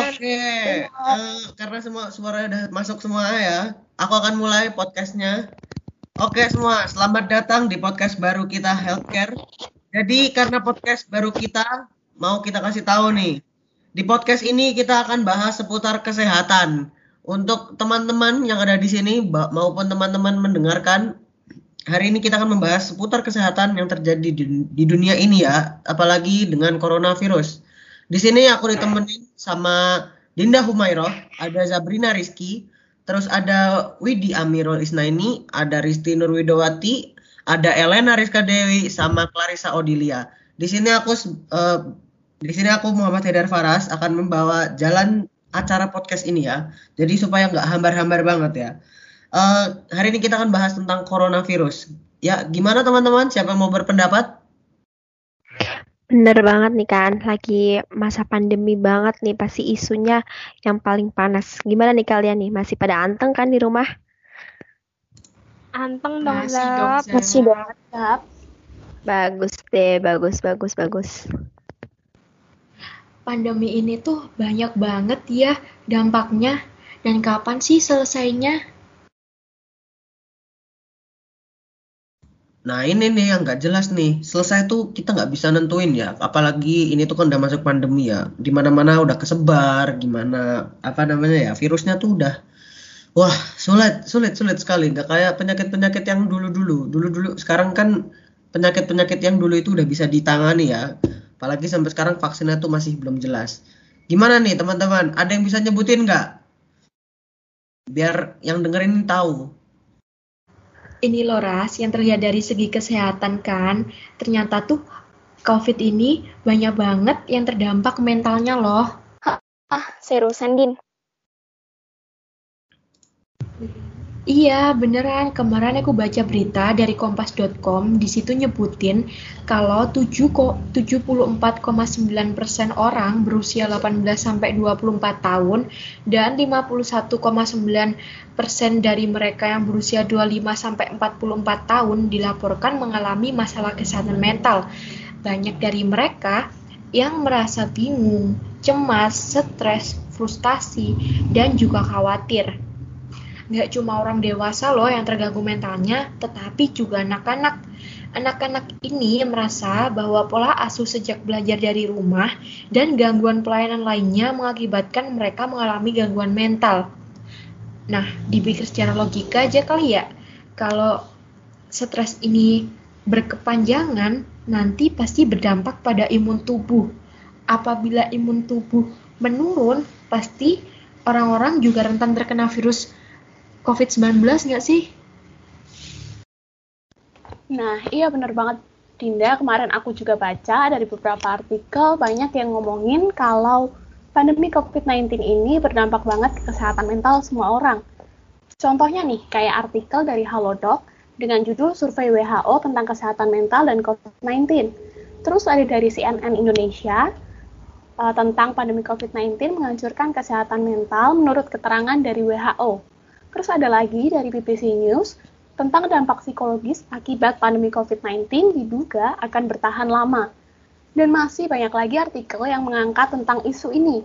Oke, uh, karena semua suara udah masuk semua ya, aku akan mulai podcastnya. Oke semua, selamat datang di podcast baru kita Healthcare. Jadi karena podcast baru kita, mau kita kasih tahu nih, di podcast ini kita akan bahas seputar kesehatan. Untuk teman-teman yang ada di sini maupun teman-teman mendengarkan, hari ini kita akan membahas seputar kesehatan yang terjadi di, di dunia ini ya, apalagi dengan coronavirus. Di sini aku ditemenin sama Dinda Humayroh, ada Zabrina Rizky, terus ada Widi Amirul Isnaini, ada Risti Nurwidowati, ada Elena Rizka Dewi, sama Clarissa Odilia. Di sini aku uh, di sini aku Muhammad Haidar Faras akan membawa jalan acara podcast ini ya. Jadi supaya nggak hambar-hambar banget ya. Uh, hari ini kita akan bahas tentang coronavirus. Ya, gimana teman-teman? Siapa mau berpendapat? Bener banget nih kan, lagi masa pandemi banget nih pasti isunya yang paling panas. Gimana nih kalian nih, masih pada anteng kan di rumah? Anteng dong, Masih dong, Masih banget, Zap. Bagus deh, bagus, bagus, bagus. Pandemi ini tuh banyak banget ya dampaknya. Dan kapan sih selesainya? Nah ini nih yang nggak jelas nih. Selesai tuh kita nggak bisa nentuin ya. Apalagi ini tuh kan udah masuk pandemi ya. Di mana-mana udah kesebar. Gimana apa namanya ya. Virusnya tuh udah. Wah sulit, sulit, sulit sekali. Nggak kayak penyakit-penyakit yang dulu-dulu. Dulu-dulu sekarang kan penyakit-penyakit yang dulu itu udah bisa ditangani ya. Apalagi sampai sekarang vaksinnya tuh masih belum jelas. Gimana nih teman-teman? Ada yang bisa nyebutin nggak? Biar yang dengerin tahu ini loh Ras, yang terlihat dari segi kesehatan kan, ternyata tuh COVID ini banyak banget yang terdampak mentalnya loh. Ah, seriusan Din? Iya, beneran. Kemarin aku baca berita dari kompas.com, di situ nyebutin kalau 74,9% orang berusia 18 sampai 24 tahun dan 51,9% dari mereka yang berusia 25 sampai 44 tahun dilaporkan mengalami masalah kesehatan mental. Banyak dari mereka yang merasa bingung, cemas, stres, frustasi, dan juga khawatir nggak cuma orang dewasa loh yang terganggu mentalnya, tetapi juga anak-anak. Anak-anak ini merasa bahwa pola asuh sejak belajar dari rumah dan gangguan pelayanan lainnya mengakibatkan mereka mengalami gangguan mental. Nah, dipikir secara logika aja kali ya, kalau stres ini berkepanjangan, nanti pasti berdampak pada imun tubuh. Apabila imun tubuh menurun, pasti orang-orang juga rentan terkena virus COVID-19 nggak sih? Nah, iya bener banget Dinda. Kemarin aku juga baca dari beberapa artikel banyak yang ngomongin kalau pandemi COVID-19 ini berdampak banget ke kesehatan mental semua orang. Contohnya nih, kayak artikel dari Halodoc dengan judul Survei WHO tentang Kesehatan Mental dan COVID-19. Terus ada dari CNN Indonesia uh, tentang pandemi COVID-19 menghancurkan kesehatan mental menurut keterangan dari WHO. Terus ada lagi dari BBC News tentang dampak psikologis akibat pandemi COVID-19 diduga akan bertahan lama. Dan masih banyak lagi artikel yang mengangkat tentang isu ini.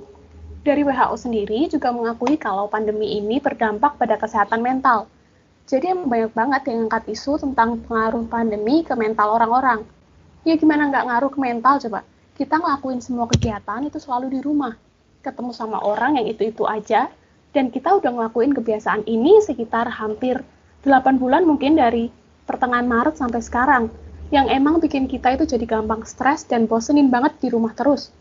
Dari WHO sendiri juga mengakui kalau pandemi ini berdampak pada kesehatan mental. Jadi banyak banget yang angkat isu tentang pengaruh pandemi ke mental orang-orang. Ya gimana nggak ngaruh ke mental coba? Kita ngelakuin semua kegiatan itu selalu di rumah. Ketemu sama orang yang itu-itu aja, dan kita udah ngelakuin kebiasaan ini sekitar hampir 8 bulan mungkin dari pertengahan Maret sampai sekarang. Yang emang bikin kita itu jadi gampang stres dan bosenin banget di rumah terus.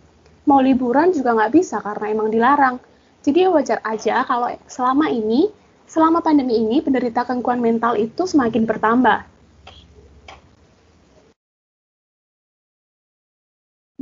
Mau liburan juga nggak bisa karena emang dilarang. Jadi ya wajar aja kalau selama ini, selama pandemi ini, penderita gangguan mental itu semakin bertambah.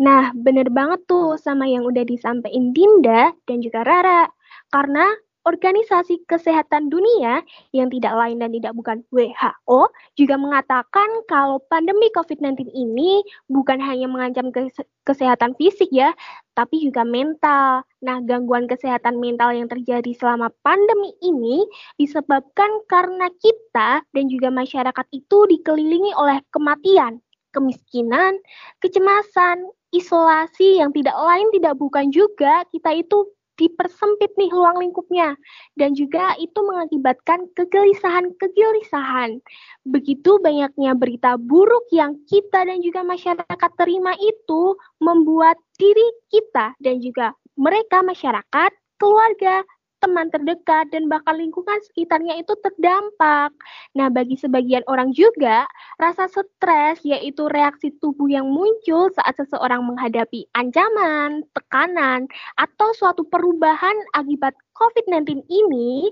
Nah, bener banget tuh sama yang udah disampaikan Dinda dan juga Rara. Karena Organisasi Kesehatan Dunia yang tidak lain dan tidak bukan WHO juga mengatakan kalau pandemi COVID-19 ini bukan hanya mengancam kesehatan fisik ya, tapi juga mental. Nah, gangguan kesehatan mental yang terjadi selama pandemi ini disebabkan karena kita dan juga masyarakat itu dikelilingi oleh kematian, kemiskinan, kecemasan, isolasi yang tidak lain tidak bukan juga kita itu dipersempit nih ruang lingkupnya dan juga itu mengakibatkan kegelisahan-kegelisahan. Begitu banyaknya berita buruk yang kita dan juga masyarakat terima itu membuat diri kita dan juga mereka masyarakat, keluarga, teman terdekat, dan bahkan lingkungan sekitarnya itu terdampak. Nah, bagi sebagian orang juga, rasa stres yaitu reaksi tubuh yang muncul saat seseorang menghadapi ancaman, tekanan, atau suatu perubahan akibat COVID-19 ini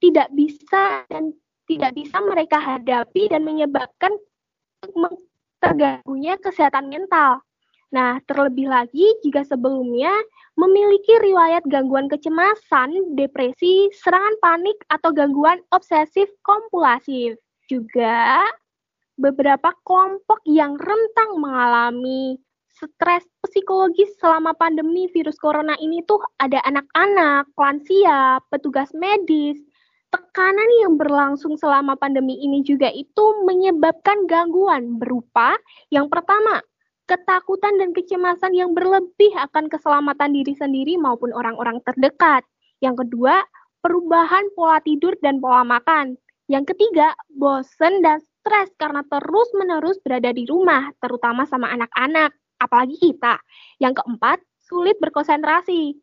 tidak bisa dan tidak bisa mereka hadapi dan menyebabkan terganggunya kesehatan mental. Nah, terlebih lagi jika sebelumnya memiliki riwayat gangguan kecemasan, depresi, serangan panik, atau gangguan obsesif kompulsif. Juga beberapa kelompok yang rentang mengalami stres psikologis selama pandemi virus corona ini tuh ada anak-anak, lansia, petugas medis. Tekanan yang berlangsung selama pandemi ini juga itu menyebabkan gangguan berupa yang pertama, ketakutan dan kecemasan yang berlebih akan keselamatan diri sendiri maupun orang-orang terdekat. Yang kedua, perubahan pola tidur dan pola makan. Yang ketiga, bosen dan stres karena terus-menerus berada di rumah, terutama sama anak-anak, apalagi kita. Yang keempat, sulit berkonsentrasi.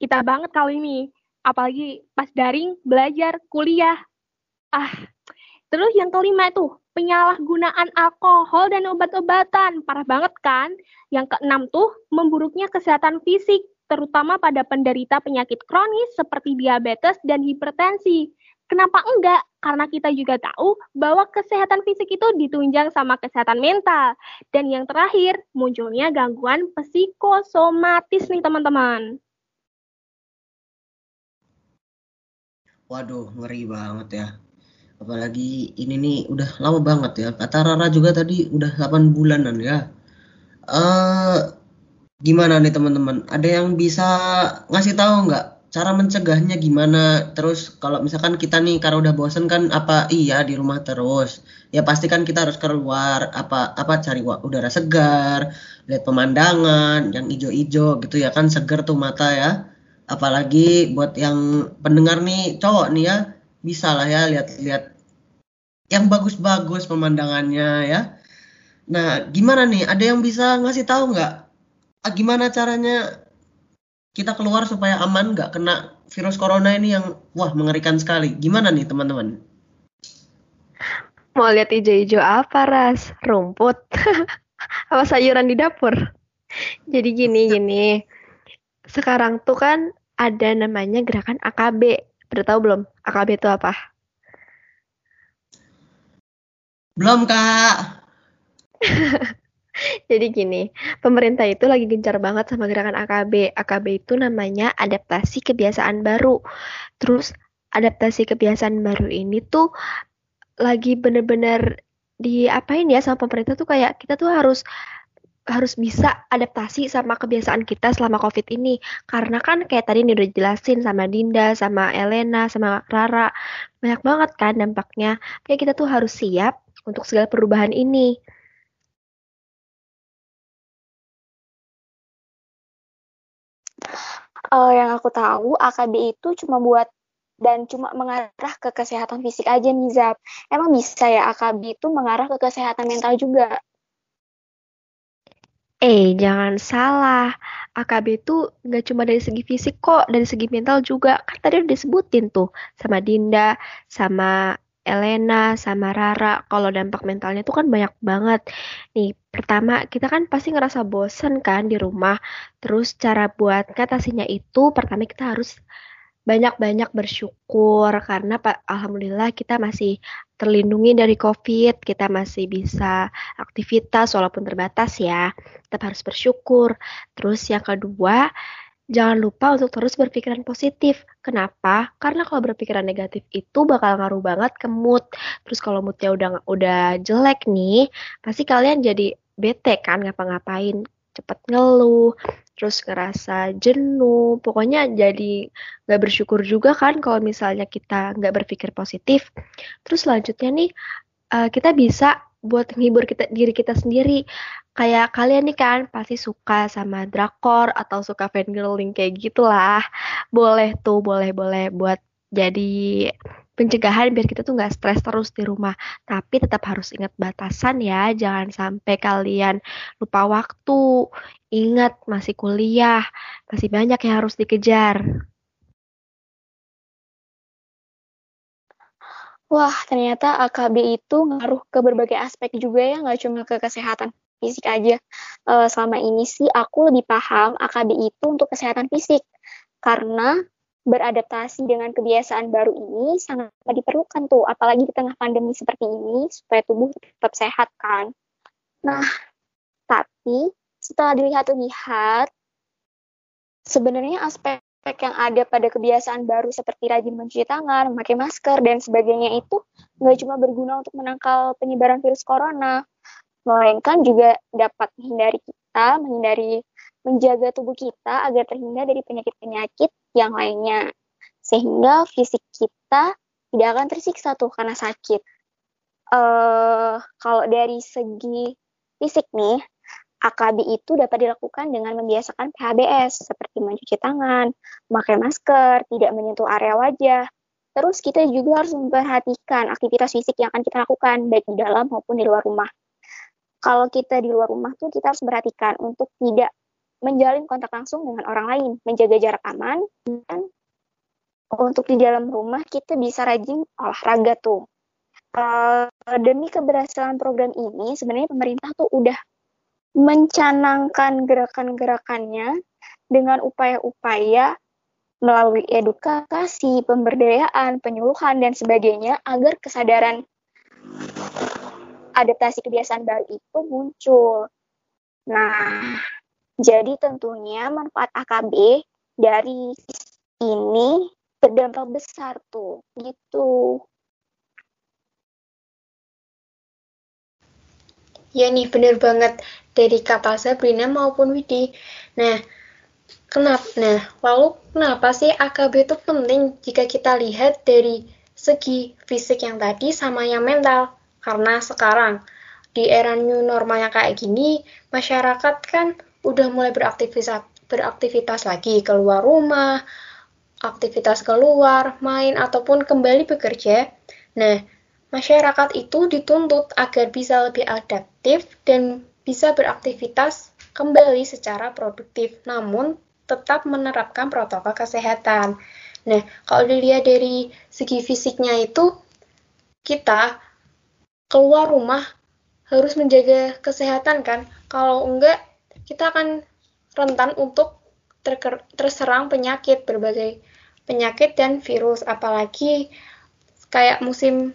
Kita banget kali ini, apalagi pas daring, belajar, kuliah. Ah, terus yang kelima itu, penyalahgunaan alkohol dan obat-obatan. Parah banget kan? Yang keenam tuh, memburuknya kesehatan fisik, terutama pada penderita penyakit kronis seperti diabetes dan hipertensi. Kenapa enggak? Karena kita juga tahu bahwa kesehatan fisik itu ditunjang sama kesehatan mental. Dan yang terakhir, munculnya gangguan psikosomatis nih teman-teman. Waduh, ngeri banget ya apalagi ini nih udah lama banget ya. Kata Rara juga tadi udah 8 bulanan ya. Uh, gimana nih teman-teman? Ada yang bisa ngasih tahu nggak cara mencegahnya gimana? Terus kalau misalkan kita nih karena udah bosen kan apa iya di rumah terus? Ya pasti kan kita harus keluar apa apa cari udara segar lihat pemandangan yang hijau-hijau gitu ya kan segar tuh mata ya. Apalagi buat yang pendengar nih cowok nih ya bisa lah ya lihat-lihat yang bagus-bagus pemandangannya ya. Nah, gimana nih? Ada yang bisa ngasih tahu nggak? Ah, gimana caranya kita keluar supaya aman nggak kena virus corona ini yang wah mengerikan sekali. Gimana nih teman-teman? Mau lihat hijau-hijau apa, Ras? Rumput? apa sayuran di dapur? Jadi gini, gini. Sekarang tuh kan ada namanya gerakan AKB. Udah tahu belum AKB itu apa? Belum, Kak. Jadi gini, pemerintah itu lagi gencar banget sama gerakan AKB. AKB itu namanya adaptasi kebiasaan baru. Terus adaptasi kebiasaan baru ini tuh lagi bener-bener diapain ya sama pemerintah tuh kayak kita tuh harus harus bisa adaptasi sama kebiasaan kita selama COVID ini. Karena kan kayak tadi nih udah jelasin sama Dinda, sama Elena, sama Rara. Banyak banget kan dampaknya. Kayak kita tuh harus siap untuk segala perubahan ini. Uh, yang aku tahu, AKB itu cuma buat dan cuma mengarah ke kesehatan fisik aja nih. Emang bisa ya AKB itu mengarah ke kesehatan mental juga? Eh, jangan salah. AKB itu nggak cuma dari segi fisik kok, dari segi mental juga. Kan tadi udah disebutin tuh sama Dinda, sama Elena, sama Rara. Kalau dampak mentalnya tuh kan banyak banget. Nih, pertama kita kan pasti ngerasa bosen kan di rumah. Terus cara buat ngatasinya itu, pertama kita harus banyak-banyak bersyukur karena alhamdulillah kita masih terlindungi dari Covid, kita masih bisa aktivitas walaupun terbatas ya. Tetap harus bersyukur. Terus yang kedua, jangan lupa untuk terus berpikiran positif. Kenapa? Karena kalau berpikiran negatif itu bakal ngaruh banget ke mood. Terus kalau moodnya udah udah jelek nih, pasti kalian jadi bete kan ngapa-ngapain cepet ngeluh, terus ngerasa jenuh, pokoknya jadi nggak bersyukur juga kan kalau misalnya kita nggak berpikir positif. Terus selanjutnya nih, uh, kita bisa buat menghibur kita diri kita sendiri. Kayak kalian nih kan pasti suka sama drakor atau suka fangirling kayak gitulah. Boleh tuh, boleh-boleh buat jadi pencegahan biar kita tuh nggak stres terus di rumah. Tapi tetap harus ingat batasan ya, jangan sampai kalian lupa waktu. Ingat masih kuliah, masih banyak yang harus dikejar. Wah, ternyata AKB itu ngaruh ke berbagai aspek juga ya, nggak cuma ke kesehatan fisik aja. Uh, selama ini sih aku lebih paham AKB itu untuk kesehatan fisik. Karena beradaptasi dengan kebiasaan baru ini sangat diperlukan tuh, apalagi di tengah pandemi seperti ini, supaya tubuh tetap sehat kan. Nah, tapi setelah dilihat-lihat, sebenarnya aspek yang ada pada kebiasaan baru seperti rajin mencuci tangan, memakai masker, dan sebagainya itu nggak cuma berguna untuk menangkal penyebaran virus corona, melainkan juga dapat menghindari kita, menghindari menjaga tubuh kita agar terhindar dari penyakit-penyakit yang lainnya. Sehingga fisik kita tidak akan tersiksa tuh karena sakit. Uh, kalau dari segi fisik nih, AKB itu dapat dilakukan dengan membiasakan PHBS seperti mencuci tangan, memakai masker, tidak menyentuh area wajah. Terus kita juga harus memperhatikan aktivitas fisik yang akan kita lakukan baik di dalam maupun di luar rumah. Kalau kita di luar rumah tuh kita harus perhatikan untuk tidak menjalin kontak langsung dengan orang lain, menjaga jarak aman, dan untuk di dalam rumah kita bisa rajin olahraga tuh. Uh, demi keberhasilan program ini, sebenarnya pemerintah tuh udah mencanangkan gerakan-gerakannya dengan upaya-upaya melalui edukasi, pemberdayaan, penyuluhan, dan sebagainya agar kesadaran adaptasi kebiasaan baru itu muncul. Nah, jadi tentunya manfaat AKB dari ini berdampak besar tuh, gitu. Ya nih, bener banget dari kata Sabrina maupun Widi. Nah, kenapa? Nah, lalu kenapa sih AKB itu penting jika kita lihat dari segi fisik yang tadi sama yang mental? Karena sekarang di era new normal yang kayak gini, masyarakat kan udah mulai beraktivitas beraktivitas lagi keluar rumah, aktivitas keluar, main ataupun kembali bekerja. Nah, masyarakat itu dituntut agar bisa lebih adaptif dan bisa beraktivitas kembali secara produktif, namun tetap menerapkan protokol kesehatan. Nah, kalau dilihat dari segi fisiknya itu, kita keluar rumah harus menjaga kesehatan kan? Kalau enggak, kita akan rentan untuk terserang penyakit, berbagai penyakit dan virus, apalagi kayak musim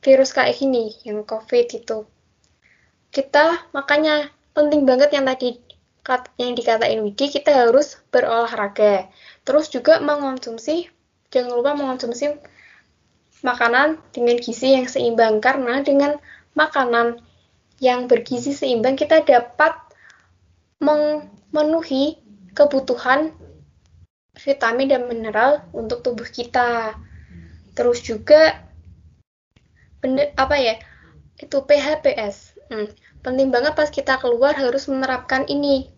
virus kayak gini, yang COVID itu. Kita makanya penting banget yang tadi yang dikatain Widi, kita harus berolahraga. Terus juga mengonsumsi, jangan lupa mengonsumsi makanan dengan gizi yang seimbang, karena dengan makanan yang bergizi seimbang kita dapat memenuhi kebutuhan vitamin dan mineral untuk tubuh kita. Terus juga bener apa ya itu PHPS hmm, penting banget pas kita keluar harus menerapkan ini.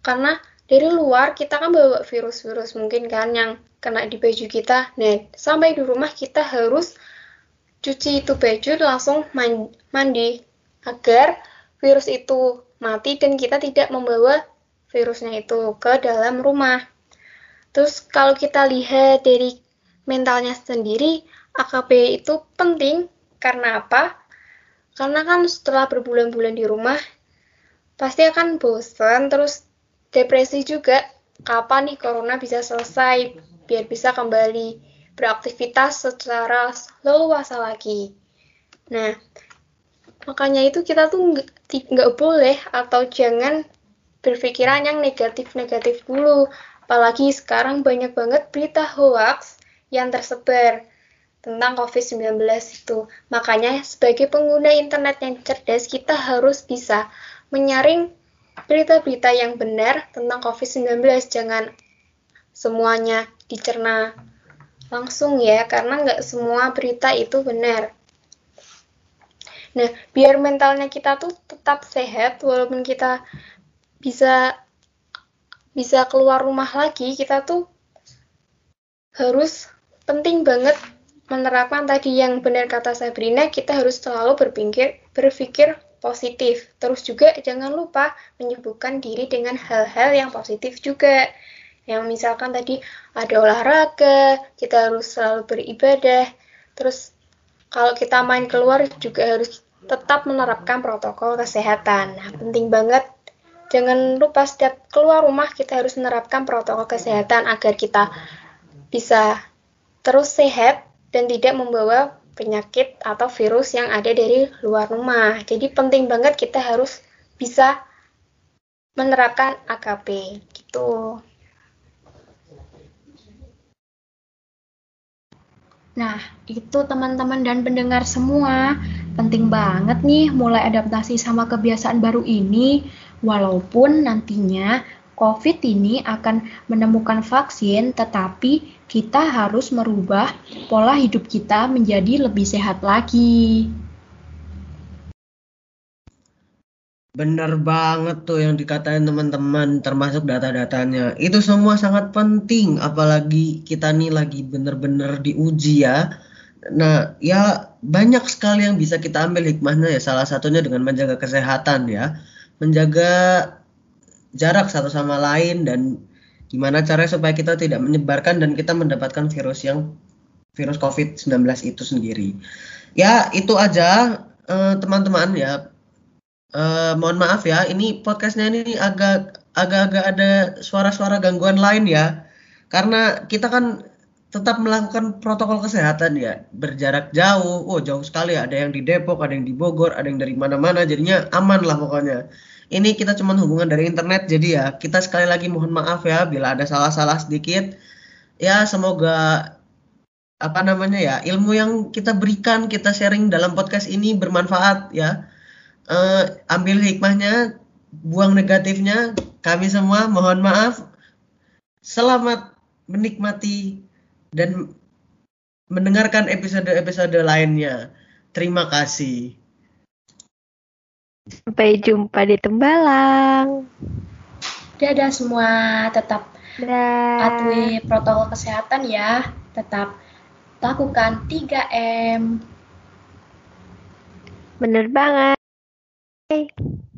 Karena dari luar kita kan bawa virus-virus mungkin kan yang kena di baju kita. Nah sampai di rumah kita harus cuci itu baju langsung mandi agar virus itu mati dan kita tidak membawa virusnya itu ke dalam rumah terus kalau kita lihat dari mentalnya sendiri AKP itu penting karena apa? Karena kan setelah berbulan-bulan di rumah, pasti akan bosan, terus depresi juga. Kapan nih corona bisa selesai, biar bisa kembali beraktivitas secara leluasa lagi. Nah, makanya itu kita tuh nggak boleh atau jangan berpikiran yang negatif-negatif dulu. Apalagi sekarang banyak banget berita hoax yang tersebar tentang COVID-19 itu. Makanya sebagai pengguna internet yang cerdas, kita harus bisa menyaring berita-berita yang benar tentang COVID-19. Jangan semuanya dicerna langsung ya, karena nggak semua berita itu benar. Nah, biar mentalnya kita tuh tetap sehat walaupun kita bisa bisa keluar rumah lagi, kita tuh harus penting banget menerapkan tadi yang benar kata Sabrina, kita harus selalu berpikir berpikir positif. Terus juga jangan lupa menyibukkan diri dengan hal-hal yang positif juga. Yang misalkan tadi ada olahraga, kita harus selalu beribadah. Terus kalau kita main keluar juga harus tetap menerapkan protokol kesehatan. Nah, penting banget jangan lupa setiap keluar rumah kita harus menerapkan protokol kesehatan agar kita bisa terus sehat dan tidak membawa penyakit atau virus yang ada dari luar rumah. Jadi penting banget kita harus bisa menerapkan AKP gitu. Nah, itu teman-teman dan pendengar semua. Penting banget nih mulai adaptasi sama kebiasaan baru ini, walaupun nantinya COVID ini akan menemukan vaksin, tetapi kita harus merubah pola hidup kita menjadi lebih sehat lagi. Bener banget tuh yang dikatain teman-teman, termasuk data-datanya. Itu semua sangat penting, apalagi kita nih lagi bener-bener diuji ya. Nah, ya banyak sekali yang bisa kita ambil hikmahnya ya. Salah satunya dengan menjaga kesehatan ya. Menjaga jarak satu sama lain dan gimana caranya supaya kita tidak menyebarkan dan kita mendapatkan virus yang virus COVID-19 itu sendiri. Ya, itu aja eh, teman-teman eh, ya Uh, mohon maaf ya, ini podcastnya ini agak agak-agak ada suara-suara gangguan lain ya, karena kita kan tetap melakukan protokol kesehatan ya, berjarak jauh. Oh jauh sekali, ada yang di Depok, ada yang di Bogor, ada yang dari mana-mana, jadinya aman lah pokoknya. Ini kita cuma hubungan dari internet, jadi ya kita sekali lagi mohon maaf ya bila ada salah-salah sedikit. Ya semoga apa namanya ya ilmu yang kita berikan, kita sharing dalam podcast ini bermanfaat ya uh, ambil hikmahnya, buang negatifnya. Kami semua mohon maaf. Selamat menikmati dan mendengarkan episode-episode lainnya. Terima kasih. Sampai jumpa di Tembalang. Dadah semua, tetap patuhi protokol kesehatan ya. Tetap lakukan 3M. Bener banget. 哎。